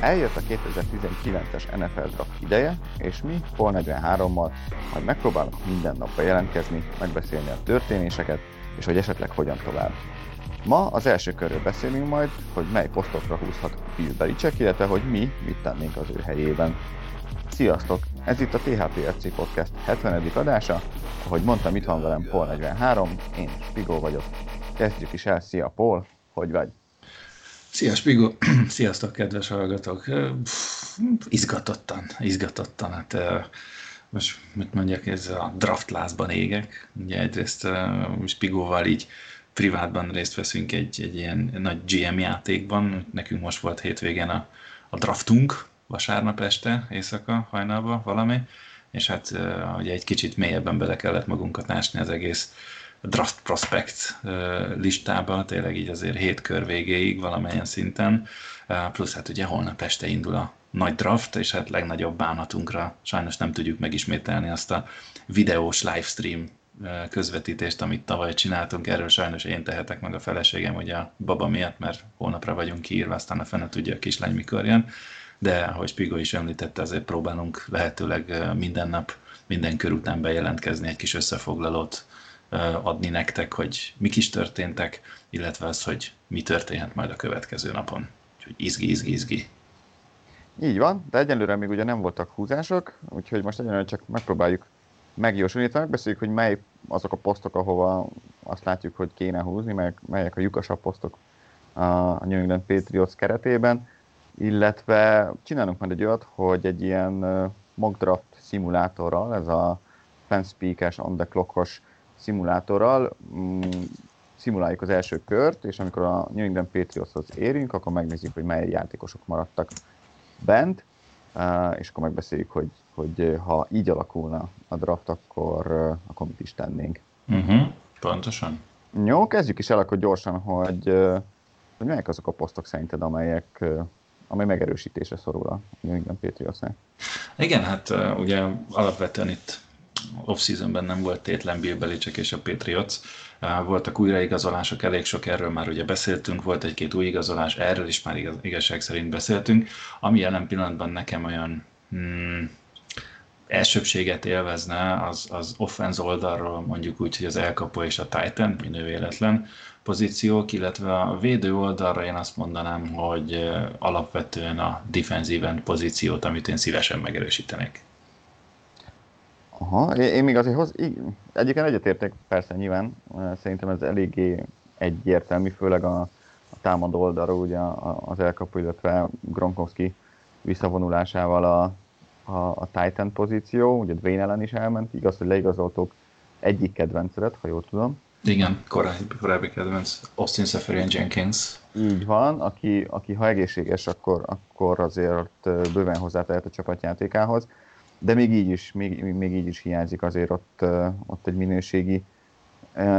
Eljött a 2019-es NFL draft ideje, és mi Pol 43-mal majd megpróbálunk minden nap bejelentkezni, megbeszélni a történéseket, és hogy esetleg hogyan tovább. Ma az első körről beszélünk majd, hogy mely posztokra húzhat Bill Belichick, illetve hogy mi mit tennénk az ő helyében. Sziasztok! Ez itt a THPFC Podcast 70. adása. Ahogy mondtam, itt van velem Pol 43, én Spigó vagyok. Kezdjük is el, szia Pol, hogy vagy? Szia Spigó, sziasztok kedves hallgatók. Izgatottan, izgatottan. Hát, most mit mondjak, ez a draft lázban égek. Ugye egyrészt Spigóval így privátban részt veszünk egy, egy ilyen nagy GM játékban. Nekünk most volt hétvégen a, a draftunk, vasárnap este, éjszaka, hajnalba valami, és hát ugye egy kicsit mélyebben bele kellett magunkat ásni az egész draft prospect listába, tényleg így azért hét kör végéig valamelyen szinten, plusz hát ugye holnap este indul a nagy draft, és hát legnagyobb bánatunkra sajnos nem tudjuk megismételni azt a videós livestream közvetítést, amit tavaly csináltunk, erről sajnos én tehetek meg a feleségem, ugye a baba miatt, mert holnapra vagyunk kiírva, aztán a fene tudja a kislány mikor jön, de ahogy Spigo is említette, azért próbálunk lehetőleg minden nap, minden kör után bejelentkezni egy kis összefoglalót adni nektek, hogy mik is történtek, illetve az, hogy mi történhet majd a következő napon. Úgyhogy izgi, izgi, izgi. Így van, de egyelőre még ugye nem voltak húzások, úgyhogy most egyelőre csak megpróbáljuk megjósolni, illetve megbeszéljük, hogy mely azok a posztok, ahova azt látjuk, hogy kéne húzni, melyek, melyek a lyukasabb posztok a New England Patriots keretében, illetve csinálunk majd egy olyat, hogy egy ilyen mock draft szimulátorral, ez a fanspeak-es, on the clock-os szimulátorral mm, szimuláljuk az első kört, és amikor a New England Patriotshoz érünk, akkor megnézzük, hogy mely játékosok maradtak bent, és akkor megbeszéljük, hogy, hogy ha így alakulna a draft, akkor, akkor mit is tennénk. Uh-huh, pontosan. Jó, kezdjük is el akkor gyorsan, hogy, hogy melyek azok a posztok szerinted, amelyek, amely megerősítésre szorul a New England Patriotsnak. Igen, hát ugye alapvetően itt off-seasonben nem volt tétlen Bill Belichick és a Patriots. Voltak újraigazolások, elég sok erről már ugye beszéltünk, volt egy-két új igazolás, erről is már igaz, igazság szerint beszéltünk. Ami jelen pillanatban nekem olyan hmm, elsőbséget élvezne, az, az offense oldalról mondjuk úgy, hogy az elkapó és a Titan, minő véletlen pozíciók, illetve a védő oldalra én azt mondanám, hogy alapvetően a defensive end pozíciót, amit én szívesen megerősítenék. Aha, én még azért hoz, egyébként egyetértek persze nyilván, szerintem ez eléggé egyértelmű, főleg a, a támadó oldalról ugye az elkapó, illetve Gronkowski visszavonulásával a, a, a Titan pozíció, ugye Dwayne ellen is elment, igaz, hogy leigazoltók egyik kedvencedet, ha jól tudom. Igen, korábbi, korábbi kedvenc, Austin Seferian Jenkins. Így van, aki, aki ha egészséges, akkor, akkor azért bőven hozzátehet a csapatjátékához de még így is, még, még így is hiányzik azért ott, ott egy minőségi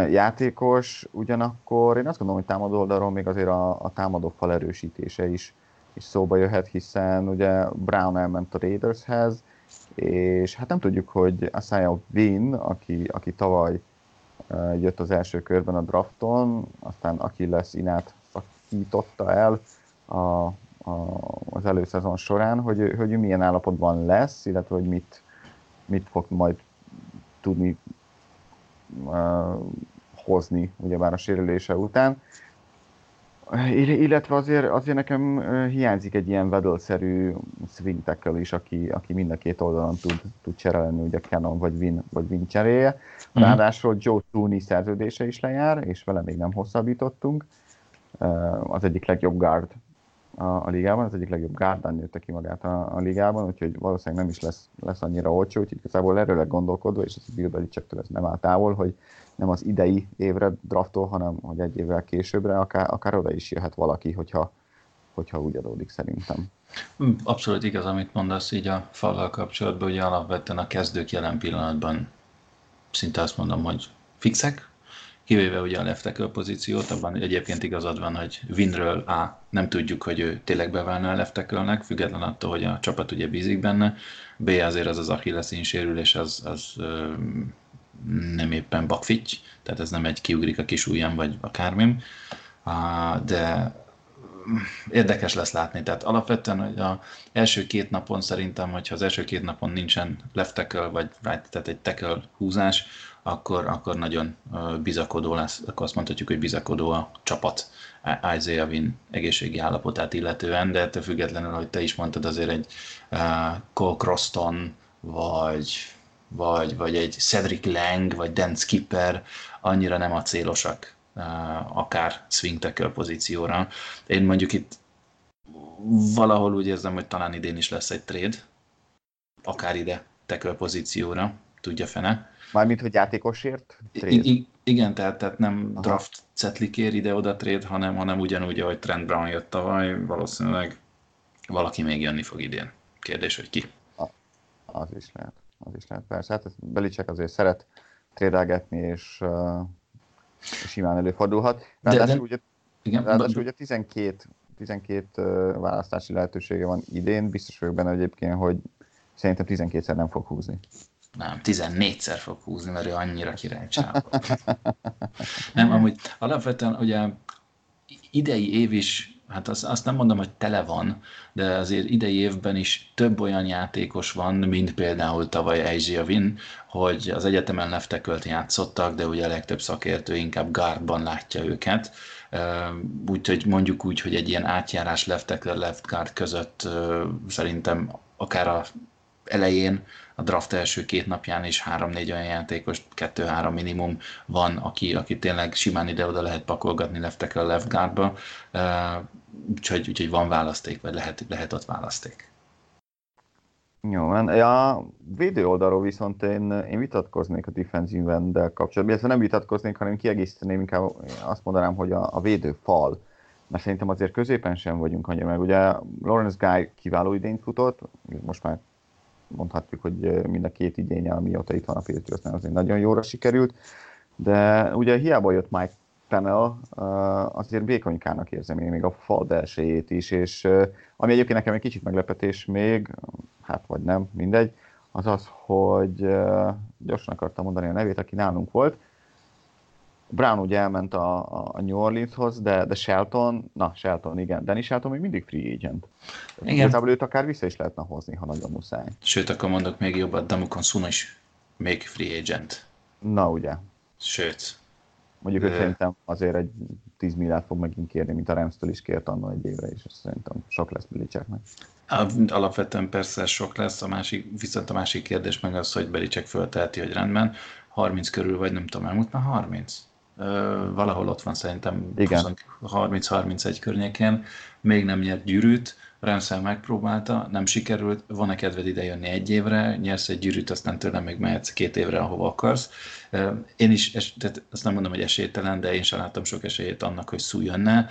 játékos, ugyanakkor én azt gondolom, hogy támadó oldalról még azért a, a támadó fal erősítése is, is szóba jöhet, hiszen ugye Brown elment a Raidershez, és hát nem tudjuk, hogy Asaya Win, aki, aki tavaly jött az első körben a drafton, aztán aki lesz Inát szakította el a, az előszezon során, hogy, hogy milyen állapotban lesz, illetve hogy mit, mit fog majd tudni uh, hozni, ugyebár a sérülése után. Illetve azért, azért nekem hiányzik egy ilyen vedölszerű swing is, aki, aki mind a két oldalon tud, tud cserélni, ugye Canon vagy Win, vagy Win cseréje. Mhm. Ráadásul Joe Tooney szerződése is lejár, és vele még nem hosszabbítottunk. Az egyik legjobb guard a, a ligában, az egyik legjobb gárdán nőtte ki magát a, a ligában, úgyhogy valószínűleg nem is lesz, lesz annyira olcsó, úgyhogy igazából erről gondolkodva, és az Bill Belichicktől ez nem áll távol, hogy nem az idei évre draftol, hanem hogy egy évvel későbbre, akár, akár oda is jöhet valaki, hogyha, hogyha úgy adódik szerintem. Hm, abszolút igaz, amit mondasz így a fallal kapcsolatban, ugye alapvetően a kezdők jelen pillanatban szinte azt mondom, hogy fixek, kivéve ugye a left tackle pozíciót, abban egyébként igazad van, hogy Winről A, nem tudjuk, hogy ő tényleg beválna a left független attól, hogy a csapat ugye bízik benne, B azért az az Achilles sérülés, az, az nem éppen bakfitty, tehát ez nem egy kiugrik a kis ujjam, vagy akármim, de érdekes lesz látni. Tehát alapvetően hogy az első két napon szerintem, hogyha az első két napon nincsen left tackle, vagy right, tehát egy tackle húzás, akkor, akkor nagyon bizakodó lesz, akkor azt mondhatjuk, hogy bizakodó a csapat Isaiah Win egészségi állapotát illetően, de ettől függetlenül, hogy te is mondtad, azért egy uh, Cole Croston, vagy, vagy, vagy egy Cedric Lang, vagy Dan Skipper annyira nem a célosak uh, akár swing tackle pozícióra. Én mondjuk itt valahol úgy érzem, hogy talán idén is lesz egy trade, akár ide tackle pozícióra, tudja fene. Mármint, hogy játékosért? I- I- igen, tehát, tehát nem Aha. draft cetlikér ide-oda trade, hanem, hanem ugyanúgy, ahogy Trent Brown jött tavaly, valószínűleg valaki még jönni fog idén. Kérdés, hogy ki. A, az is lehet. Az is lehet, persze. Hát Belicek azért szeret trédelgetni, és, uh, simán előfordulhat. Ráadásul de, de, ugye, igen, ráadásul ugye 12, 12 uh, választási lehetősége van idén, biztos vagyok benne egyébként, hogy szerintem 12-szer nem fog húzni nem, 14-szer fog húzni, mert ő annyira királycsába. nem, amúgy alapvetően ugye idei év is, hát azt, azt nem mondom, hogy tele van, de azért idei évben is több olyan játékos van, mint például tavaly Asia Win, hogy az egyetemen leftekölt játszottak, de ugye a legtöbb szakértő inkább guardban látja őket. Úgyhogy mondjuk úgy, hogy egy ilyen átjárás left left guard között szerintem akár a elején a draft első két napján is három-négy olyan játékos, kettő-három minimum van, aki, aki tényleg simán ide-oda lehet pakolgatni left a left guardba, úgyhogy, úgyhogy van választék, vagy lehet, lehet ott választék. Jó, a védő oldalról viszont én, én vitatkoznék a defensive end kapcsolatban, illetve nem vitatkoznék, hanem kiegészíteném, inkább azt mondanám, hogy a, a védő fal, mert szerintem azért középen sem vagyunk annyira, meg. Ugye Lawrence Guy kiváló idényt futott, most már mondhatjuk, hogy mind a két igénye, amióta itt van a Patriotsnál, azért nagyon jóra sikerült, de ugye hiába jött Mike Pennell, azért békonykának érzem én még a fal belsejét is, és ami egyébként nekem egy kicsit meglepetés még, hát vagy nem, mindegy, az az, hogy gyorsan akartam mondani a nevét, aki nálunk volt, Brown ugye elment a, a New Orleanshoz, de, de Shelton, na Shelton, igen, Danny Shelton még mindig free agent. Igen. Igazából őt akár vissza is lehetne hozni, ha nagyon muszáj. Sőt, akkor mondok még jobbat, Damukon Sun is még free agent. Na ugye. Sőt. Mondjuk ő szerintem azért egy 10 milliárd fog megint kérni, mint a Ramstől is kért annól egy évre, és szerintem sok lesz Belicseknek. Alapvetően persze sok lesz, a másik, viszont a másik kérdés meg az, hogy Belicek fölteheti, hogy rendben, 30 körül vagy nem tudom, elmúlt már 30? Valahol ott van szerintem 30-31 környékén, még nem nyert gyűrűt, Ramsel megpróbálta, nem sikerült, van-e kedved ide jönni egy évre, nyersz egy gyűrűt, aztán tőlem még mehetsz két évre, ahova akarsz. Én is, tehát azt nem mondom, hogy esélytelen, de én sem láttam sok esélyét annak, hogy Szú jönne.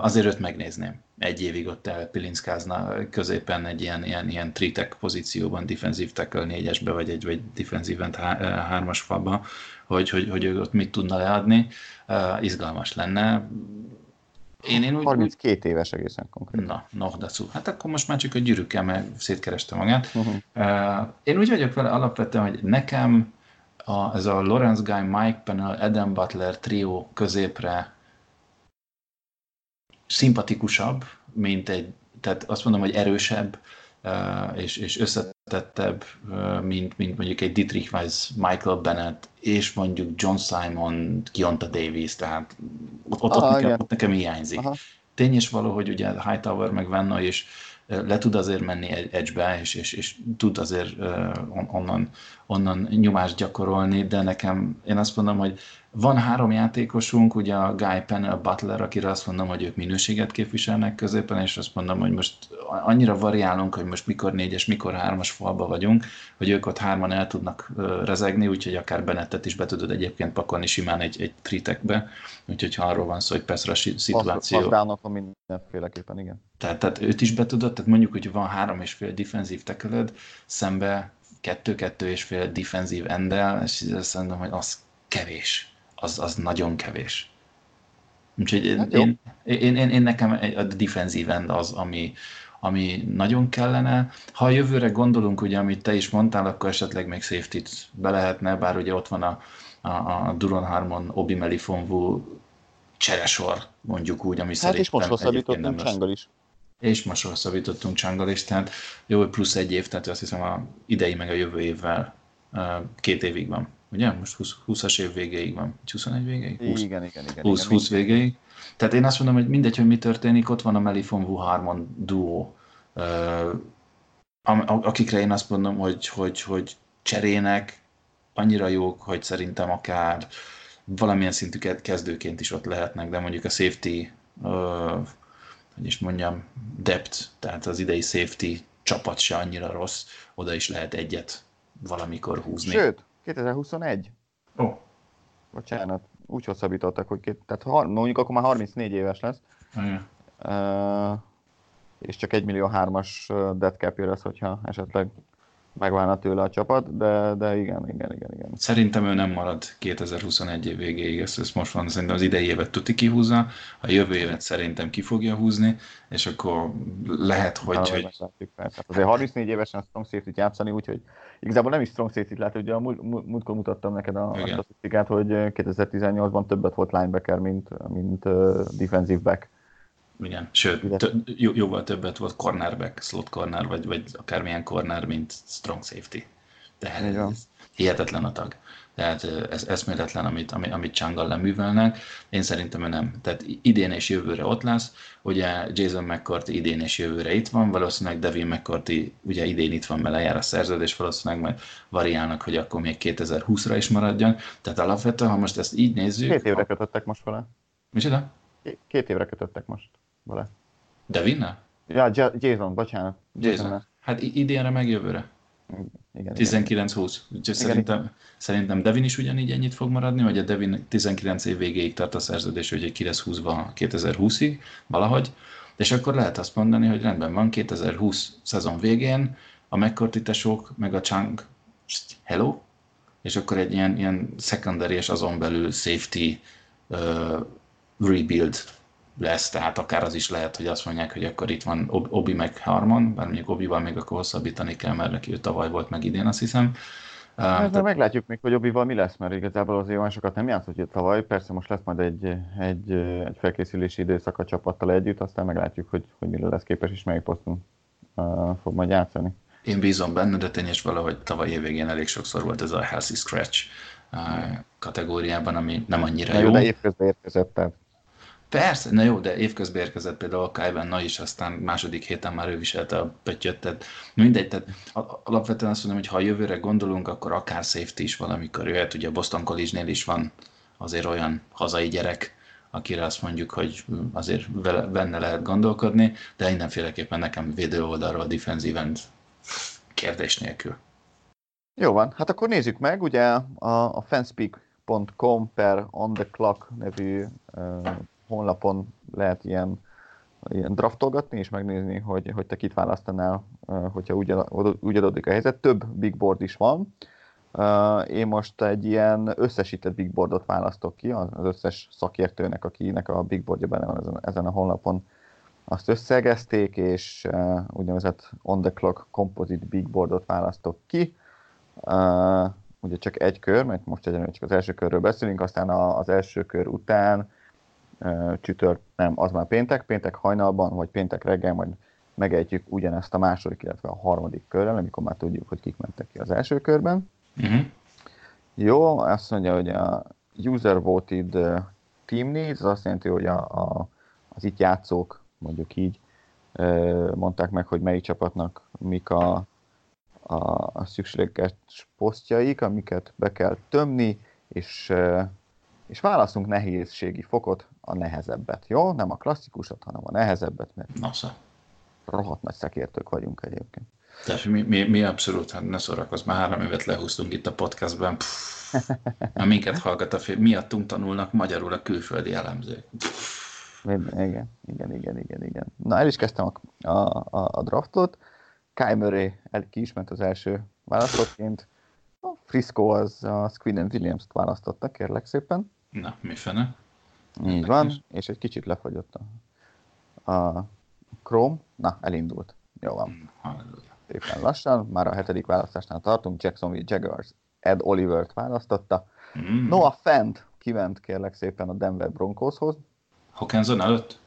Azért őt megnézném. Egy évig ott elpilinckázna középen egy ilyen, ilyen, ilyen tritek pozícióban, defensív tackle négyesbe, vagy egy vagy defensív end hármas falba, hogy, hogy, hogy ő ott mit tudna leadni. Izgalmas lenne én, én úgy, 32 éves egészen konkrétan. Na, no, dacu. Hát akkor most már csak a gyűrűkkel, mert szétkereste magát. Uh-huh. Uh, én úgy vagyok vele alapvetően, hogy nekem a, ez a Lawrence Guy, Mike Pennell, Adam Butler trió középre szimpatikusabb, mint egy, tehát azt mondom, hogy erősebb, és, és összetettebb, mint, mint mondjuk egy Dietrich Weiss, Michael Bennett, és mondjuk John Simon, Kionta Davis, tehát ott, ott, Aha, nekem, ott nekem hiányzik. Aha. Tény is való, hogy ugye Hightower meg Venna is le tud azért menni edge és, és, és tud azért onnan, onnan nyomást gyakorolni, de nekem, én azt mondom, hogy van három játékosunk, ugye a Guy Pennell Butler, akire azt mondom, hogy ők minőséget képviselnek középen, és azt mondom, hogy most annyira variálunk, hogy most mikor négyes, mikor hármas falba vagyunk, hogy ők ott hárman el tudnak rezegni, úgyhogy akár Benettet is be tudod egyébként pakolni simán egy, egy tritekbe, úgyhogy ha arról van szó, hogy persze a szituáció... Használnak mindenféleképpen, igen. Tehát, tehát őt is be tudod, tehát mondjuk, hogy van három és fél defenzív tekeled, szembe kettő-kettő és fél defenzív endel, és azt mondom, hogy az kevés az, az nagyon kevés. Úgyhogy hát én, én, én, én, nekem a defensív end az, ami, ami nagyon kellene. Ha a jövőre gondolunk, ugye, amit te is mondtál, akkor esetleg még safety-t be lehetne, bár ugye ott van a, a, a Duron Harmon, Obi Melifonvu cseresor, mondjuk úgy, ami hát szerintem és most hosszabbítottunk Csánggal is. És most hosszabbítottunk Csánggal is, tehát jó, plusz egy év, tehát azt hiszem a idei meg a jövő évvel két évig van ugye? Most 20, 20-as év végéig van, 21 végéig? 20, igen, igen, igen. 20, igen, 20 végéig. Tehát én azt mondom, hogy mindegy, hogy mi történik, ott van a Melifon Wu Harmon duó, akikre én azt mondom, hogy, hogy, hogy cserének, annyira jók, hogy szerintem akár valamilyen szintű kezdőként is ott lehetnek, de mondjuk a safety, hogy is mondjam, depth, tehát az idei safety csapat se annyira rossz, oda is lehet egyet valamikor húzni. Sőt, 2021? Ó. Oh. Bocsánat, úgy hosszabbítottak, hogy két, tehát mondjuk akkor már 34 éves lesz. Uh, és csak 1 millió 3-as dead cap lesz, hogyha esetleg megválna tőle a csapat, de, de igen, igen, igen, igen. Szerintem ő nem marad 2021 év végéig, ezt, ezt most van, szerintem az idei évet tuti kihúzza, a jövő évet szerintem ki fogja húzni, és akkor lehet, hogy... Na, hogy... Hát azért 34 évesen strong safety játszani, úgyhogy igazából nem is strong safety lehet, ugye a múltkor mutattam neked a, a statisztikát, hogy 2018-ban többet volt linebacker, mint, mint uh, defensive back. Igen, sőt, t- jó, jóval többet volt cornerback, slot corner, vagy, vagy akármilyen corner, mint strong safety. Tehát ez hihetetlen a tag. Tehát ez eszméletlen, amit, amit, amit Csangal leművelnek. Én szerintem nem. Tehát idén és jövőre ott lesz. Ugye Jason McCarthy idén és jövőre itt van, valószínűleg Devin McCarthy ugye idén itt van, mert lejár a szerződés, valószínűleg majd variálnak, hogy akkor még 2020-ra is maradjon. Tehát alapvetően, ha most ezt így nézzük... Két évre kötöttek most vele. Micsoda? Két évre kötöttek most vele. Devin-nel? Ja, Jason, bocsánat. Jason. Hát idénre meg jövőre. Igen, 19-20. Úgyhogy szerintem, szerintem Devin is ugyanígy ennyit fog maradni, vagy a Devin 19 év végéig tart a szerződés, hogy ki lesz 20-ba 2020-ig, valahogy. És akkor lehet azt mondani, hogy rendben van, 2020 szezon végén a McCarthy meg a Chang, hello, és akkor egy ilyen, ilyen secondary és azon belül safety uh, rebuild lesz, tehát akár az is lehet, hogy azt mondják, hogy akkor itt van Obi meg Harmon, bár mondjuk Obival még akkor hosszabbítani kell, mert neki ő tavaly volt meg idén, azt hiszem. Uh, tehát... meglátjuk még, hogy Obival mi lesz, mert igazából azért olyan sokat nem játszott itt tavaly. Persze most lesz majd egy, egy, egy felkészülési időszak a csapattal együtt, aztán meglátjuk, hogy, hogy mire lesz képes és melyik poszton uh, fog majd játszani. Én bízom benne, de tény is valahogy tavaly évvégén elég sokszor volt ez a healthy scratch uh, kategóriában, ami nem annyira de jó. De évközben érkezett, tehát Persze, na jó, de évközben érkezett például a Kai Na is, aztán második héten már ő viselte a pöttyöt, tehát mindegy, tehát alapvetően azt mondom, hogy ha a jövőre gondolunk, akkor akár safety is valamikor jöhet, ugye a Boston College-nél is van azért olyan hazai gyerek, akire azt mondjuk, hogy azért vele, benne lehet gondolkodni, de mindenféleképpen nekem védő oldalról defensive end kérdés nélkül. Jó van, hát akkor nézzük meg, ugye a, a fanspeak.com per on the clock nevű uh, honlapon lehet ilyen, ilyen draftolgatni, és megnézni, hogy, hogy te kit választanál, hogyha úgy, adódik a helyzet. Több big board is van. Én most egy ilyen összesített big boardot választok ki, az összes szakértőnek, akinek a big boardja benne van ezen, a honlapon, azt összegezték, és úgynevezett on the clock composite big boardot választok ki. ugye csak egy kör, mert most egyenlően csak az első körről beszélünk, aztán az első kör után csütört, nem, az már péntek, péntek hajnalban, vagy péntek reggel majd megejtjük ugyanezt a második, illetve a harmadik körrel, amikor már tudjuk, hogy kik mentek ki az első körben. Uh-huh. Jó, azt mondja, hogy a user voted team needs, az azt jelenti, hogy a, a, az itt játszók, mondjuk így, mondták meg, hogy melyik csapatnak mik a, a, a szükséges posztjaik, amiket be kell tömni, és és válaszunk nehézségi fokot, a nehezebbet, jó? Nem a klasszikusat, hanem a nehezebbet, mert Nasza. rohadt nagy szekértők vagyunk egyébként. Tehát mi, mi, mi abszolút, hát ne szórakozz, már három évet lehúztunk itt a podcastben. Pff, már minket hallgat a fél, miattunk tanulnak magyarul a külföldi elemzők. Igen, igen, igen, igen, igen. Na, el is kezdtem a, a, a, a draftot. Kai Murray el, ki is ment az első választottként. A Frisco az a Squidden Williams-t választotta, kérlek szépen. Na, mi fene? Így van, és egy kicsit lefagyott a, a Chrome. Na, elindult. Jó van. Halleluja. Szépen lassan, már a hetedik választásnál tartunk. Jacksonville Jaguars Ed Olivert választotta. Mm. Noah Fent kiment kérlek szépen a Denver Broncoshoz. Hawkinson előtt?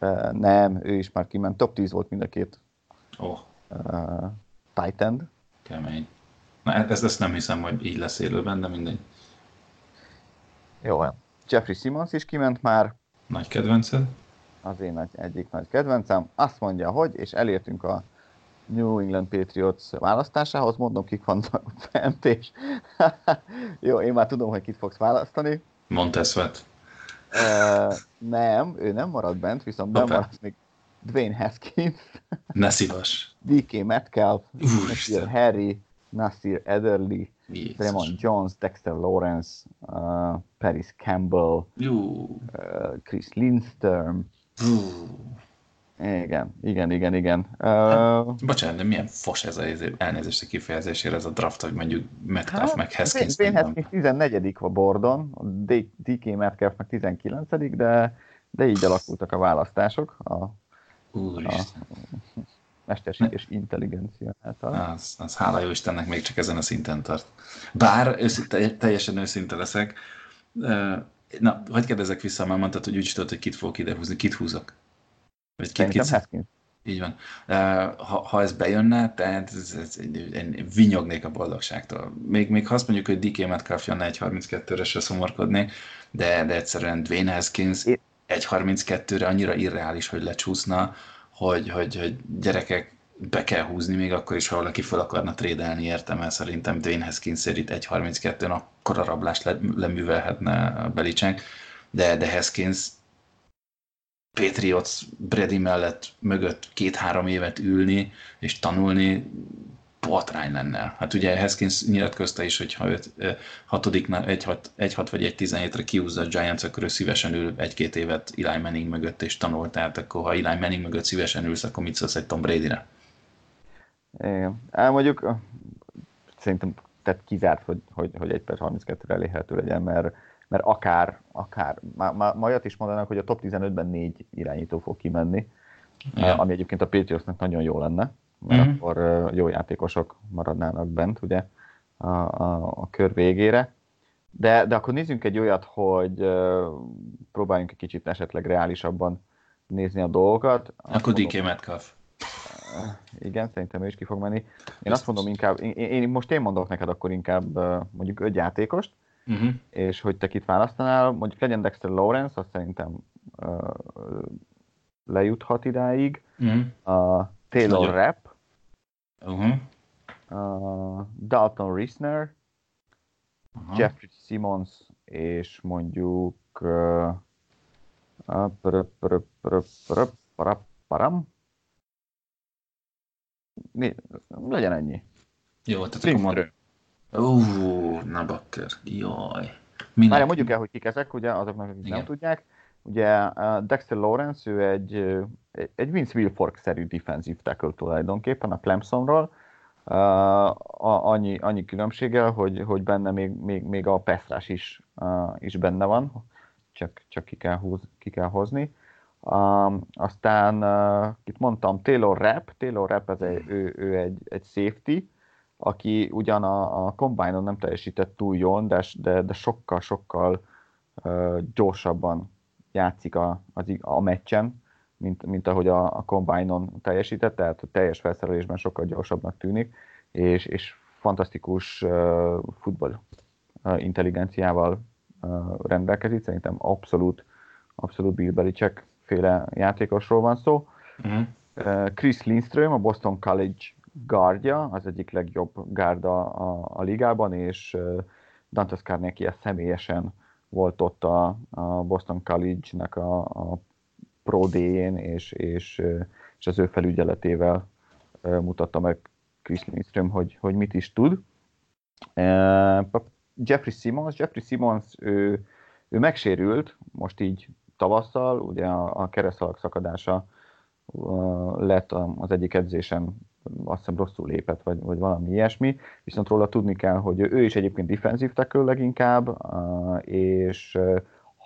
Uh, nem, ő is már kiment. Top 10 volt mind a két oh, uh, tight end. kemény. Na, e- ezt, ezt nem hiszem, hogy így lesz élőben, de mindegy. Jó van. Jeffrey Simmons is kiment már, Nagy kedvenced? az én nagy, egyik nagy kedvencem. Azt mondja, hogy, és elértünk a New England Patriots választásához, mondom, kik vannak fent, és jó, én már tudom, hogy kit fogsz választani. Montesvet. Uh, nem, ő nem marad bent, viszont nem marad még Dwayne Haskins, Ne szívas. DK Metcalf, Úristen. Harry, Nasir Ederly, Jézus. Draymond Jones, Dexter Lawrence, uh, Paris Campbell, Jú. uh, Chris Lindstrom. Igen, igen, igen, igen. Uh, Bocsánat, de milyen fos ez a izé- elnézést a kifejezésére ez a draft, hogy mondjuk Metcalf Hát, meg Haskins. Nem Haskins 14 a bordon, a DK Metcalf meg 19 de, de így alakultak a választások a Úristen. Mesterséges intelligencia által. Az, az hála jó Istennek még csak ezen a szinten tart. Bár őszinte, teljesen őszinte leszek, na, hogy kérdezek vissza, már mondtad, hogy úgy is tudod, hogy kit fogok idehúzni. Kit húzok? Vagy kit, kit, Haskins. így van. Ha, ha ez bejönne, tehát ez, ez, én vinyognék a boldogságtól. Még, még ha azt mondjuk, hogy DK Metcalf jönne 1.32-re se szomorkodnék, de, de egyszerűen Dwayne Haskins É- 1.32-re annyira irreális, hogy lecsúszna, hogy, hogy, hogy gyerekek be kell húzni, még akkor is, ha valaki fel akarna trédelni, értem el, szerintem Dwayne Haskins itt 1.32-n akkor a rablást le, leművelhetne a Belicek, de, de Haskins Patriots Brady mellett mögött két-három évet ülni és tanulni, botrány lenne. Hát ugye Haskins nyilatkozta is, hogy ha őt hatodiknál 1-6 vagy 1-17-re kiúzza a Giants, akkor ő szívesen ül egy-két évet Eli Manning mögött és tanul, tehát akkor ha Eli Manning mögött szívesen ülsz, akkor mit szólsz egy Tom Brady-re? Igen. El mondjuk szerintem tehát kizárt, hogy, hogy, hogy 1 per 32-re elérhető legyen, mert, mert akár, akár, má, ma olyat is mondanak, hogy a top 15-ben négy irányító fog kimenni, Ja. ami egyébként a Patriotsnak nagyon jó lenne, mert Mhm. akkor jó játékosok maradnának bent, ugye, a, a, a kör végére. De, de akkor nézzünk egy olyat, hogy próbáljunk egy kicsit esetleg reálisabban nézni a dolgokat. Akkor DK Metcalf. igen, szerintem ő is ki fog menni. Én azt mondom inkább, én, én most én mondok neked akkor inkább mondjuk öt játékost, Uh-huh. és hogy te kit választanál, mondjuk legyen Dexter Lawrence, azt szerintem ö, lejuthat idáig. Uh-huh. A Taylor. Rapp, Uh-huh. a Dalton Risner, Aha. Jeffrey Simmons, és mondjuk pöröp, parap, param. Legyen ennyi. Jó, tehát akkor mond... Lindström. Ú, na bakker. Jaj. Minek? Várjál, mondjuk el, hogy kik ezek, ugye, azoknak, akik Igen. nem tudják. Ugye Dexter Lawrence, ő egy, egy- Vince Wilfork-szerű defensive tackle tulajdonképpen a Clemsonról. Uh, annyi, annyi különbséggel, hogy, hogy benne még, még, még a Pestrás is, is benne van, csak, csak ki, kell húz, ki kell hozni. Aztán, itt mondtam, Taylor Rapp, Taylor Rapp ez egy, ő, ő egy, egy safety, aki ugyan a, a combine-on nem teljesített túl jól, de, de, de sokkal, sokkal uh, gyorsabban játszik a, az, a meccsen, mint, mint ahogy a, a combine-on teljesített, tehát a teljes felszerelésben sokkal gyorsabbnak tűnik, és, és fantasztikus uh, futball uh, intelligenciával uh, rendelkezik, szerintem abszolút, abszolút Bill Belichick féle játékosról van szó. Uh-huh. Uh, Chris Lindström, a Boston College gárdja, az egyik legjobb gárda a, a ligában, és uh, Dantas Carnegie személyesen volt ott a, a Boston College-nek a, a Pro D-jén, és, és, és az ő felügyeletével mutatta meg Chris Lindström, hogy, hogy mit is tud. Jeffrey Simmons, Jeffrey Simmons, ő, ő megsérült, most így tavasszal, ugye a, a keresztalak szakadása lett az egyik edzésen, azt hiszem rosszul lépett, vagy, vagy valami ilyesmi, viszont róla tudni kell, hogy ő is egyébként defensív tackle leginkább, és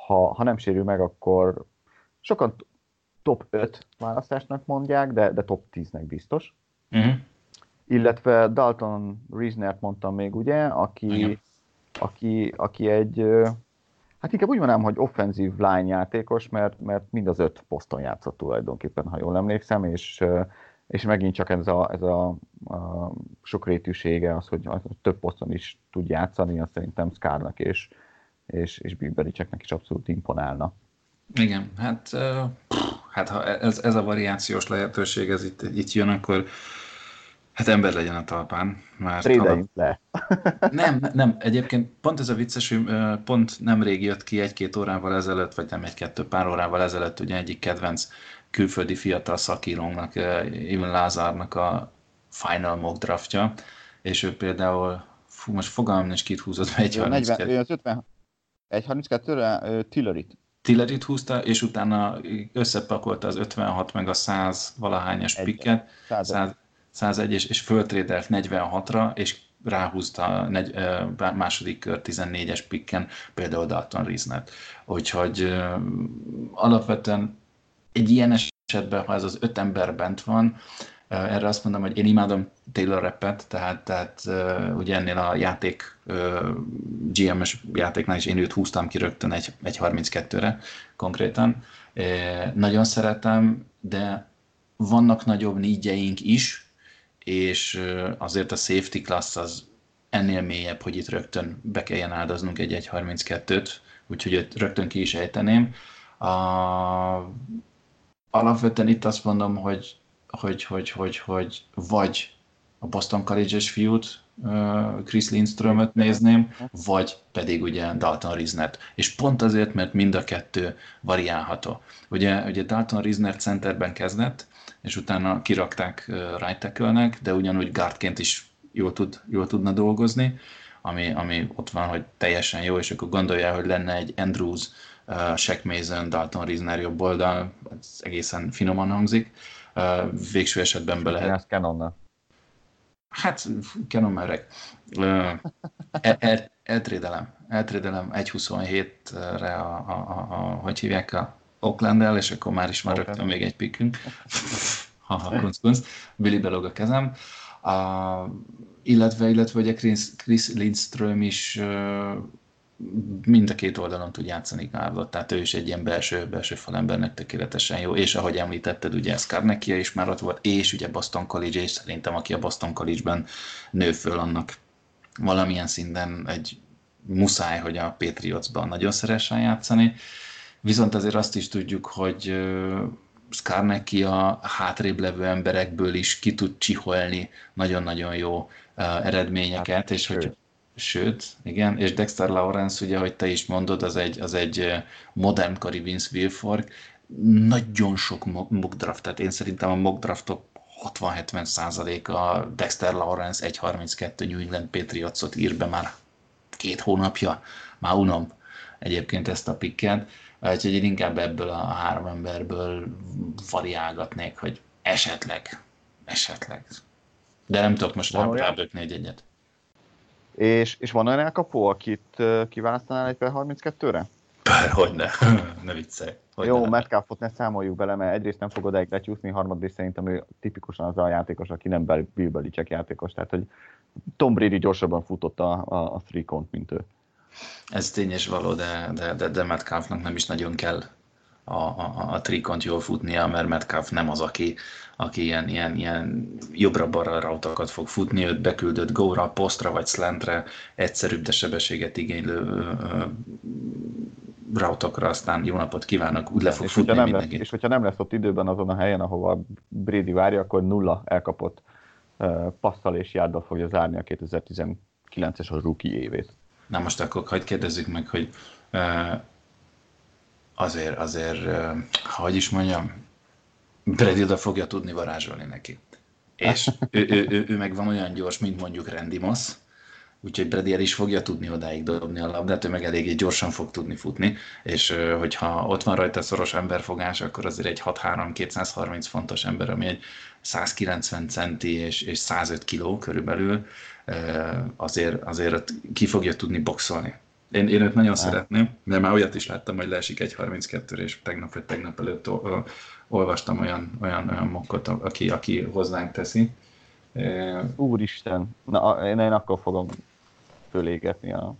ha, ha nem sérül meg, akkor sokan top 5 választásnak mondják, de, de top 10-nek biztos. Uh-huh. Illetve Dalton Riesnert mondtam még, ugye, aki, aki, aki egy, hát inkább úgy mondanám, hogy offenzív line játékos, mert, mert mind az öt poszton játszott tulajdonképpen, ha jól emlékszem, és, és megint csak ez a, ez a, a sokrétűsége, az, hogy, több poszton is tud játszani, azt szerintem Scarnak és, és, és Bibericseknek is abszolút imponálna. Igen, hát, hát ha ez, ez a variációs lehetőség ez itt, itt jön, akkor Hát ember legyen a talpán. Mert Trédeljünk le. nem, nem, egyébként pont ez a vicces, hogy pont nemrég jött ki egy-két órával ezelőtt, vagy nem egy-kettő pár órával ezelőtt, ugye egyik kedvenc külföldi fiatal szakírónknak, Ivan Lázárnak a final mock draftja, és ő például, fú, most fogalmam nincs, kit húzott be egy 32. Ő az 50, egy 32-re Tillerit. Tillerit húzta, és utána összepakolta az 56 meg a 100 valahányas pikket, 100, 101 és, és föltrédelt 46-ra, és ráhúzta negy, második kör 14-es pikken például Dalton Riznet. Úgyhogy alapvetően egy ilyen esetben, ha ez az öt ember bent van, erre azt mondom, hogy én imádom Taylor Rappet, tehát, tehát ugye ennél a játék, GM-es játéknál is én őt húztam ki rögtön egy, egy 32-re konkrétan. Nagyon szeretem, de vannak nagyobb nígyeink is, és azért a safety class az ennél mélyebb, hogy itt rögtön be kelljen áldoznunk egy 1.32-t, úgyhogy rögtön ki is ejteném. A, alapvetően itt azt mondom, hogy, hogy, hogy, hogy, hogy vagy a Boston College-es fiút, Chris Lindströmöt nézném, vagy pedig ugye Dalton Riznet. És pont azért, mert mind a kettő variálható. Ugye, ugye Dalton Rizner centerben kezdett, és utána kirakták right tackle de ugyanúgy guardként is jól, tud, jól tudna dolgozni, ami, ami ott van, hogy teljesen jó, és akkor gondolja, hogy lenne egy Andrews, uh, Shaq Mason, Dalton Risner jobb oldal, ez egészen finoman hangzik. Uh, végső esetben be lehet... Ez Canonnal. Hát, Canon merek. Uh, el, el, eltrédelem, eltrédelem 1.27-re a, a, a, a, hogy hívják a oakland és akkor már is van okay. rögtön még egy pikkünk. ha, ha, kunc, kunc. Billy belog a kezem. Uh, illetve, illetve ugye Chris, Chris Lindström is uh, mind a két oldalon tud játszani Gárlott, tehát ő is egy ilyen belső, belső falembernek tökéletesen jó, és ahogy említetted, ugye Skarnekia is már ott volt, és ugye Boston College, és szerintem aki a Boston College-ben nő föl, annak valamilyen szinten egy muszáj, hogy a Patriotsban nagyon szeressen játszani. Uh, Viszont azért azt is tudjuk, hogy Skarnecki a hátrébb levő emberekből is ki tud csiholni nagyon-nagyon jó eredményeket, és hogy Sőt, igen, és Dexter Lawrence, ugye, hogy te is mondod, az egy, az egy modern kari Vince Wilfork, nagyon sok mock draft, tehát én szerintem a mock draftok 60-70 százaléka Dexter Lawrence 1.32 New England Patriotsot ír be már két hónapja, már unom egyébként ezt a pikket, Úgyhogy én inkább ebből a három emberből variálgatnék, hogy esetleg, esetleg. De nem tudok most rábökni egy egyet. És, és van olyan elkapó, akit kiválasztanál egy per 32-re? Hogy ne, ne viccelj. Hogy Jó, Metcalfot ne számoljuk bele, mert egyrészt nem fogod egy lecsúszni, harmadrészt szerintem ő tipikusan az a játékos, aki nem Bill Belichick játékos, tehát hogy Tom Brady gyorsabban futott a, a, a three count, mint ő. Ez tény és való, de, de, de, de Metcalfnak nem is nagyon kell a, a, a trikont jól futnia, mert Metcalf nem az, aki, aki ilyen, ilyen, ilyen jobbra-balra rautakat fog futni, őt beküldött góra, posztra vagy slantre, egyszerűbb, de sebességet igénylő rautakra, aztán jó napot kívánok, úgy le fog és futni nem lesz, És hogyha nem lesz ott időben azon a helyen, ahova Brady várja, akkor nulla elkapott uh, passzal és járdal fogja zárni a 2019-es a rookie évét. Na most akkor hagyd kérdezzük meg, hogy azért, azért, hogy is mondjam, Brady oda fogja tudni varázsolni neki. És ő, ő, ő, ő meg van olyan gyors, mint mondjuk Randy Moss, úgyhogy Brady el is fogja tudni odáig dobni a labdát, ő meg eléggé gyorsan fog tudni futni, és hogyha ott van rajta szoros emberfogás, akkor azért egy 6-3-230 fontos ember, ami egy 190 centi és, és 105 kiló körülbelül, azért, azért ki fogja tudni boxolni. Én, én őt nagyon ah. szeretném, de már olyat is láttam, hogy leesik egy 32 és tegnap vagy tegnap előtt olvastam olyan, olyan, olyan mokkot, aki, aki hozzánk teszi. Úristen, na én, én akkor fogom fölégetni a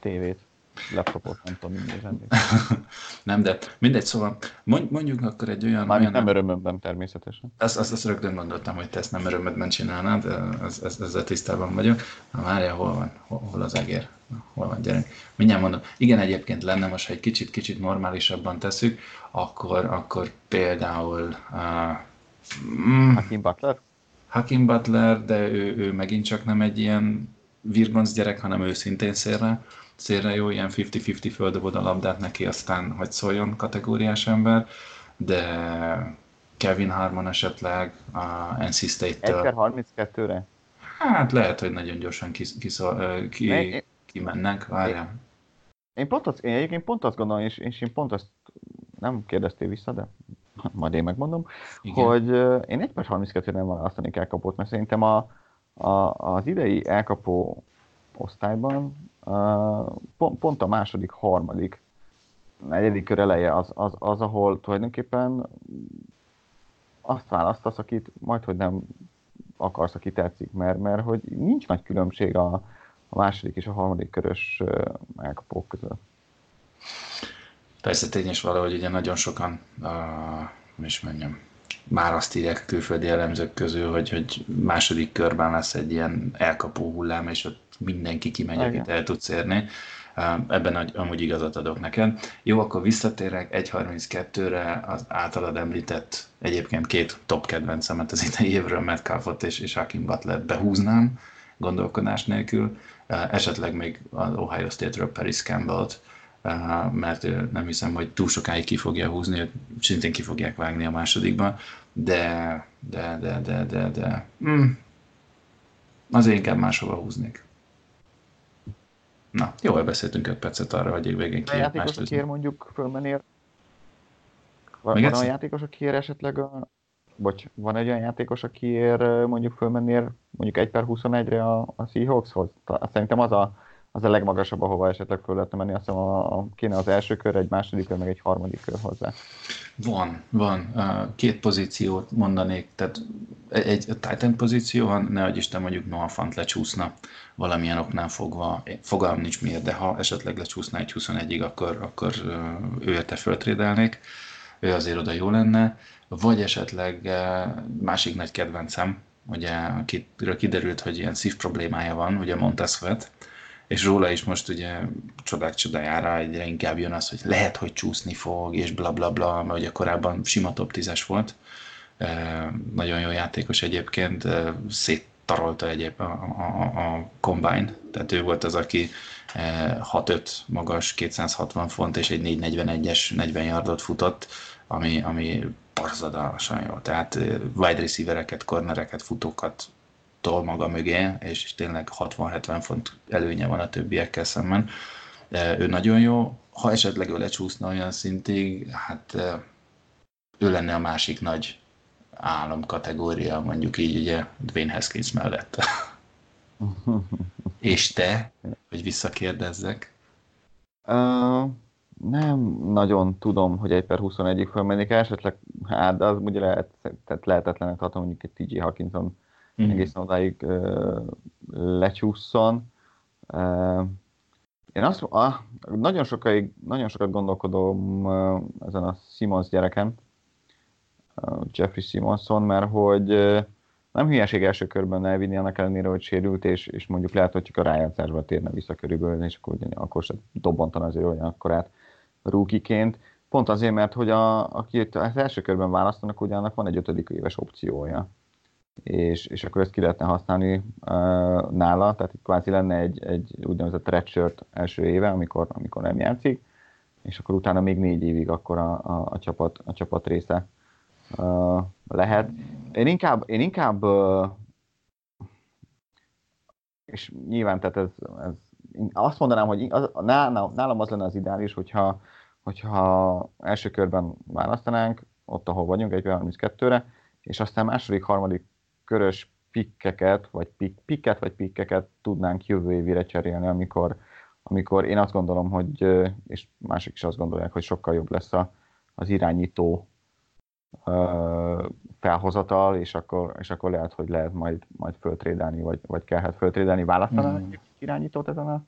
tévét laptopot, nem tudom, mi Nem, de mindegy, szóval mondjuk akkor egy olyan... Már olyan, nem örömömben természetesen. Azt, azt, azt rögtön gondoltam, hogy te ezt nem örömödben csinálnád, ez, ez, ezzel tisztában vagyok. Na várja, hol van, hol, hol az egér? Hol van gyerek? Mindjárt mondom. Igen, egyébként lenne most, ha egy kicsit, kicsit normálisabban tesszük, akkor, akkor például... Uh, mm, Hakim Butler? Hakim Butler, de ő, ő megint csak nem egy ilyen virgonc gyerek, hanem őszintén szélre szélre jó, ilyen 50-50 földobod a labdát neki, aztán hogy szóljon kategóriás ember, de Kevin Harmon esetleg a NC State-től. 32-re? Hát lehet, hogy nagyon gyorsan kis, kiszol, ki, én, kimennek, várjál. Én, pont azt, én egyébként pont azt gondolom, és, és én pont azt nem kérdeztél vissza, de majd én megmondom, Igen. hogy én 1 per 32 nem választani kell kapott, mert szerintem a, a, az idei elkapó osztályban pont, pont a második, harmadik, negyedik kör eleje az, az, az, ahol tulajdonképpen azt választasz, akit majd, hogy nem akarsz, aki tetszik, mert, mert hogy nincs nagy különbség a, a második és a harmadik körös elkapók között. Persze tényes valahogy ugye nagyon sokan, uh, is mondjam, már azt írják a külföldi elemzők közül, hogy, hogy második körben lesz egy ilyen elkapó hullám, és ott mindenki kimegy, Igen. akit el tudsz érni. Ebben amúgy igazat adok neked. Jó, akkor visszatérek 1.32-re az általad említett egyébként két top kedvencemet az idei évről, Metcalfot és, és Hakim Butler behúznám gondolkodás nélkül. Esetleg még az Ohio State-ről Paris Campbell-t, mert nem hiszem, hogy túl sokáig ki fogja húzni, szintén ki fogják vágni a másodikban, de, de, de, de, de, de, mm, azért inkább máshova húznék. Na, jól beszéltünk egy percet arra, hogy végén ki játékos, akiért mondjuk fölmenni. Van, van olyan játékos, akiért esetleg a... Bocs, van egy olyan játékos, akiért mondjuk fölmennél mondjuk 1 per 21-re a, a Seahawkshoz? Szerintem az a, az a legmagasabb, ahova esetleg föl lehetne menni. Azt hiszem, a, a, kéne az első kör, egy második kör, meg egy harmadik kör hozzá. Van, van. Két pozíciót mondanék, tehát egy Titan pozíció van, ne adj Isten mondjuk Noah Fant lecsúszna valamilyen oknál fogva, fogalm nincs miért, de ha esetleg lecsúszna egy 21-ig, akkor, akkor ő érte föltrédelnék, ő azért oda jó lenne, vagy esetleg másik nagy kedvencem, ugye, akiről kiderült, hogy ilyen szív problémája van, ugye Montesvet, és róla is most ugye csodák csodájára egyre inkább jön az, hogy lehet, hogy csúszni fog, és bla bla bla, mert ugye korábban sima top 10-es volt, nagyon jó játékos egyébként, széttarolta egyéb a, a, a Combine, tehát ő volt az, aki 6-5 magas, 260 font és egy 441-es 40 yardot futott, ami, ami parzadalmasan jó. Tehát wide receivereket, cornereket, futókat tol maga mögé, és tényleg 60-70 font előnye van a többiekkel szemben. Ő nagyon jó, ha esetleg ő lecsúszna olyan szintig, hát ő lenne a másik nagy álom kategória, mondjuk így ugye Dwayne Haskins mellett. És te, hogy visszakérdezzek? Uh, nem nagyon tudom, hogy egy per 21-ig fölmennék, esetleg, hát de az ugye lehet, tehát lehetetlenek tartom, mondjuk egy TJ Hawkinson mm. egészen odáig uh, lecsúszson. Uh, én azt, ah, nagyon, sokáig, nagyon sokat gondolkodom uh, ezen a Simons gyereken, Jeffrey Simonson, mert hogy nem hülyeség első körben elvinni annak ellenére, hogy sérült, és, és mondjuk lehet, hogy csak a rájátszásba térne vissza körülbelül, és akkor, akkor se dobbantan azért olyan akkorát rúkiként. Pont azért, mert hogy a, aki az első körben választanak, ugye annak van egy ötödik éves opciója és, és akkor ezt ki lehetne használni uh, nála, tehát itt kvázi lenne egy, egy úgynevezett redshirt első éve, amikor, amikor nem játszik, és akkor utána még négy évig akkor a, a, a, csapat, a csapat része uh, lehet. Én inkább, én inkább uh, és nyilván, tehát ez, ez azt mondanám, hogy az, nálam az lenne az ideális, hogyha, hogyha első körben választanánk, ott, ahol vagyunk, egy 32-re, és aztán második, harmadik körös pikkeket, vagy pik, pikket, vagy pikkeket tudnánk jövő évére cserélni, amikor, amikor én azt gondolom, hogy, és mások is azt gondolják, hogy sokkal jobb lesz a, az irányító felhozatal, és akkor, és akkor lehet, hogy lehet majd, majd föltrédelni, vagy, vagy kellhet föltrédelni. Választanának mm. irányítót ezen a,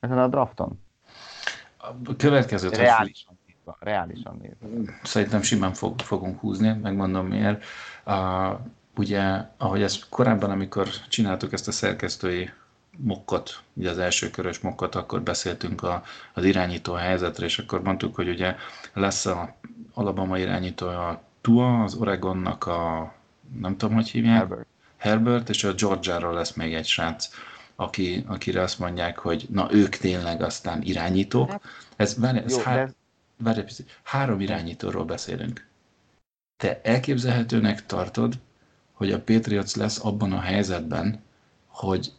ezen a drafton? A következőt... Reálisan nézve. Reálisan nézve. Szerintem simán fog, fogunk húzni, megmondom miért. Uh, ugye, ahogy ezt korábban, amikor csináltuk ezt a szerkesztői mokkot, ugye az első körös mokkot, akkor beszéltünk a, az irányító helyzetre, és akkor mondtuk, hogy ugye lesz a Alabama irányítója a Tua, az Oregonnak a, nem tudom, hogy hívják? Herbert. Herbert, és a Georgia-ról lesz még egy srác, aki, akire azt mondják, hogy na ők tényleg aztán irányítók. Hát, ez, várj, ez, Jó, há, de... várj, három irányítóról beszélünk. Te elképzelhetőnek tartod, hogy a Patriots lesz abban a helyzetben, hogy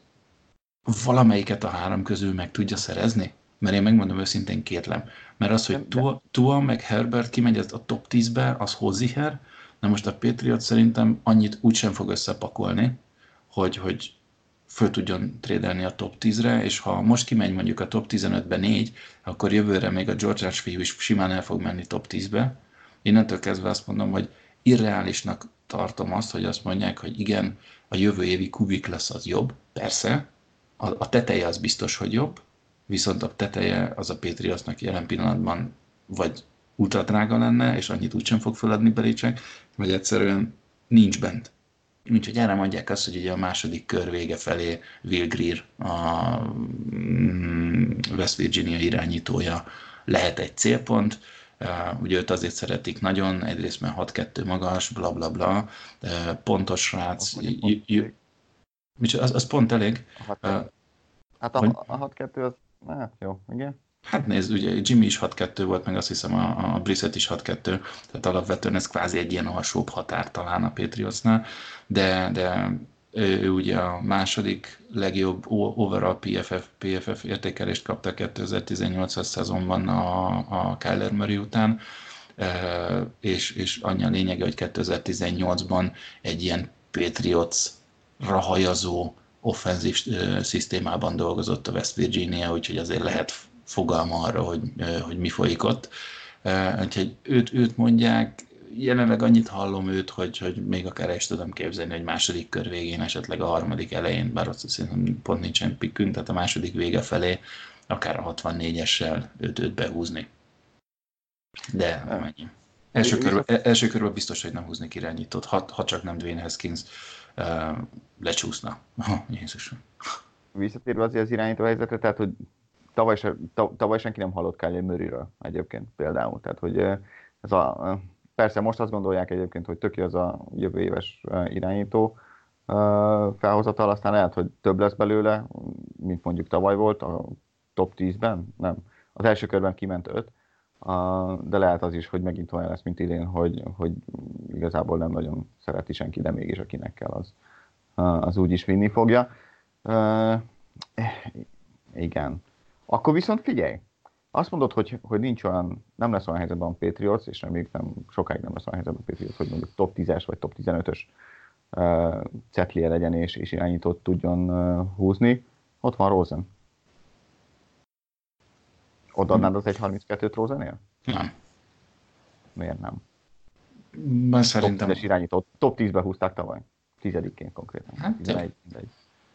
valamelyiket a három közül meg tudja szerezni? Mert én megmondom őszintén kétlem. Mert az, hogy Tua, Tua meg Herbert kimegy a top 10-be, az Hoziher, na most a Patriot szerintem annyit úgysem fog összepakolni, hogy, hogy föl tudjon trédelni a top 10-re, és ha most kimegy mondjuk a top 15-be 4, akkor jövőre még a George Rush fiú is simán el fog menni top 10-be. Innentől kezdve azt mondom, hogy irreálisnak tartom azt, hogy azt mondják, hogy igen, a jövő évi kubik lesz az jobb, persze, a, a teteje az biztos, hogy jobb, viszont a teteje az a Patriotsnak jelen pillanatban vagy ultra drága lenne, és annyit úgysem fog feladni Belicek, vagy egyszerűen nincs bent. Úgyhogy erre mondják azt, hogy ugye a második kör vége felé Will Greer, a mm, West Virginia irányítója lehet egy célpont, ugye őt azért szeretik nagyon, egyrészt mert 6-2 magas, bla bla bla, pontos srác, az, az pont elég. Hát a, a 6-2 az Hát jó, igen. Hát nézd, ugye Jimmy is 6-2 volt, meg azt hiszem a, a Brissett is 6-2, tehát alapvetően ez kvázi egy ilyen alsóbb határ talán a Patriotsnál, de, de ő, ugye a második legjobb overall PFF, PFF értékelést kapta 2018-as szezonban a, a Kyler Murray után, és, és annyi a lényege, hogy 2018-ban egy ilyen Patriots rahajazó offenzív szisztémában dolgozott a West Virginia, úgyhogy azért lehet fogalma arra, hogy, hogy mi folyik ott. Úgyhogy őt, őt mondják, jelenleg annyit hallom őt, hogy, hogy még akár is tudom képzelni, hogy második kör végén, esetleg a harmadik elején, bár azt hiszem pont nincsen pikkünk, tehát a második vége felé akár a 64-essel őt, őt behúzni. De nem ennyi. Első körben, első körben biztos, hogy nem húznék irányítót, ha, ha csak nem Dwayne Haskins uh, lecsúszna. Oh, Jézusom. Visszatérve azért az irányító helyzetre, tehát hogy tavaly, se, tavaly senki nem hallott Kylie Murrayről egyébként például. Tehát, hogy ez a, persze most azt gondolják egyébként, hogy töké az a jövő éves irányító felhozatal, aztán lehet, hogy több lesz belőle, mint mondjuk tavaly volt a top 10-ben, nem. Az első körben kiment 5, de lehet az is, hogy megint olyan lesz, mint idén, hogy, hogy igazából nem nagyon szereti senki, de mégis akinek kell, az, az úgy is vinni fogja. Igen. Akkor viszont figyelj, azt mondod, hogy, hogy nincs olyan, nem lesz olyan helyzetben a Patriots, és még nem, sokáig nem lesz olyan helyzetben a Patriots, hogy mondjuk top 10-es vagy top 15-ös uh, cetlie legyen és, és irányítót tudjon uh, húzni. Ott van Rosen. Odaadnád az egy 32-t Rosenél? Nem. Miért nem? Mert szerintem... Top 10-es irányító. Top 10-be húzták tavaly. Tizedikként konkrétan. Hát, 11,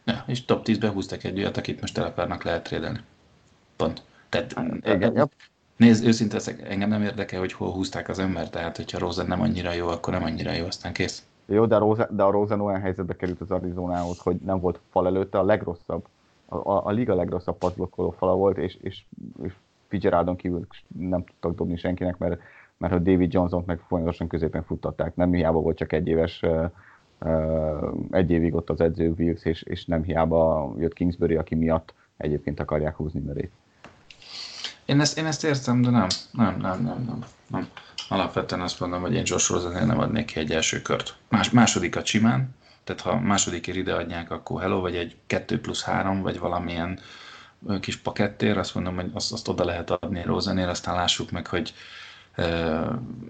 Ja, és top 10-be húztak egy olyat, akit most el akarnak lehet trédelni. Pont. Tehát, hát, igen, ja. Nézd, őszinte, engem nem érdekel, hogy hol húzták az ember, tehát hogyha Rosen nem annyira jó, akkor nem annyira jó, aztán kész. Jó, de a Rosen, de a Rosen olyan helyzetbe került az Arizonához, hogy nem volt fal előtte, a legrosszabb, a, a, a liga legrosszabb passzblokkoló fala volt, és, és, és Fitzgeraldon kívül nem tudtak dobni senkinek, mert, mert hogy David Johnson meg folyamatosan középen futtatták. Nem hiába volt csak egy éves uh, egy évig ott az edző Wills, és, és nem hiába jött Kingsbury, aki miatt egyébként akarják húzni merét. Én ezt, én ezt értem, de nem, nem, nem, nem, nem, nem. Alapvetően azt mondom, hogy én Josh Rosennél nem adnék ki egy első kört. Más, másodikat simán, tehát ha másodikért ide adják, akkor hello, vagy egy 2 plusz 3, vagy valamilyen kis pakettér, azt mondom, hogy azt, azt oda lehet adni Rosenél, aztán lássuk meg, hogy e,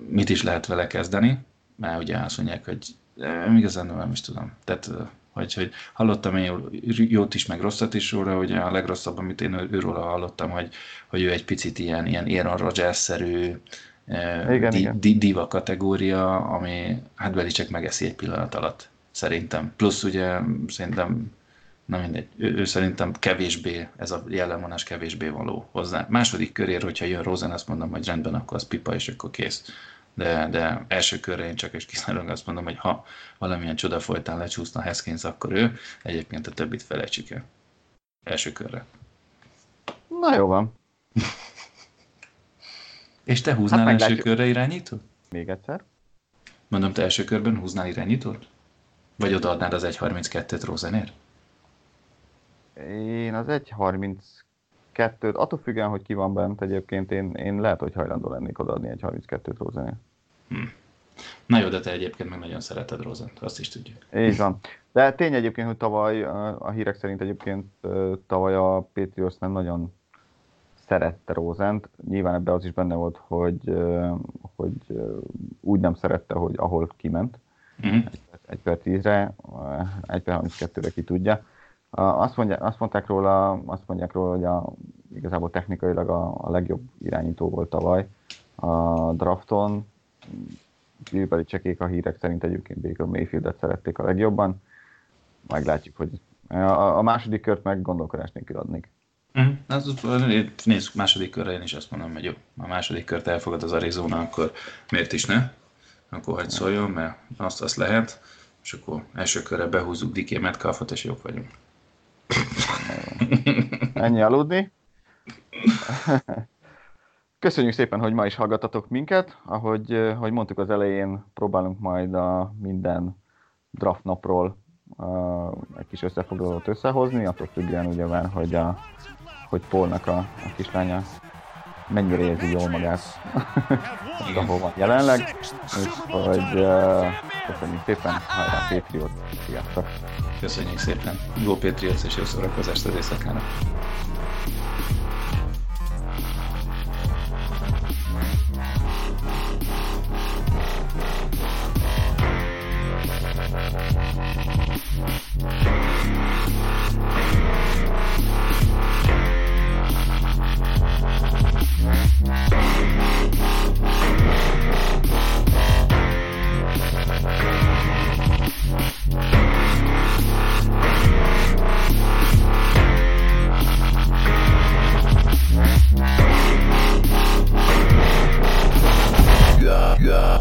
mit is lehet vele kezdeni, mert ugye azt mondják, hogy e, igazán nem is tudom. Tehát hogy, hogy hallottam én jót is, meg rosszat is róla, hogy a legrosszabb, amit én őről hallottam, hogy, hogy ő egy picit ilyen, ilyen Aaron Rodgers-szerű igen, di, igen. Di, diva kategória, ami hát Belicek megeszi egy pillanat alatt, szerintem. Plusz ugye szerintem na mindegy, ő, ő szerintem kevésbé, ez a jellemvonás kevésbé való hozzá. Második körér, hogyha jön Rosen, azt mondom, hogy rendben, akkor az pipa, és akkor kész de, de első körre én csak és kizárólag azt mondom, hogy ha valamilyen csoda folytán lecsúszna Haskins, akkor ő, egyébként a többit felejtsük el. Első körre. Na jó van. és te húznál hát első körre irányítót? Még egyszer. Mondom, te első körben húznál irányítót? Vagy odaadnád az 1.32-t Rosenért? Én az 1.32-t, attól függően, hogy ki van bent egyébként, én, én lehet, hogy hajlandó lennék odaadni egy 32-t Rosenért. Hm. Na jó, de te egyébként meg nagyon szereted Rozent, azt is tudjuk. Így van. De tény egyébként, hogy tavaly, a hírek szerint egyébként tavaly a Patriots nem nagyon szerette Rozent. Nyilván ebben az is benne volt, hogy, hogy úgy nem szerette, hogy ahol kiment. Uh-huh. Egy per tízre, egy per 32-re ki tudja. Azt, mondja, azt mondták róla, azt mondják róla, hogy a, igazából technikailag a, a legjobb irányító volt tavaly a drafton. Bill csekék a hírek szerint egyébként Baker Mayfieldet szerették a legjobban. Meglátjuk, hogy a, a második kört meg gondolkodás nélkül adnék. Uh-huh. Az, nézzük, második körre én is azt mondom, hogy jó, a második kört elfogad az Arizona, akkor miért is ne? Akkor hagyd szóljon, mert azt, azt lehet, és akkor első körre behúzzuk Diké Metcalfot, és jók vagyunk. Ennyi aludni. Köszönjük szépen, hogy ma is hallgatatok minket. Ahogy, hogy mondtuk az elején, próbálunk majd a minden draft napról uh, egy kis összefoglalót összehozni, attól függően ugye már, hogy, a, hogy Polnak a, a kislánya mennyire érzi jól magát, ahol van jelenleg. Úgyhogy uh, köszönjük szépen, hajrá Patriot, sziasztok! Köszönjük szépen, jó Patriots és jó szórakozást az éjszakának! Yeah.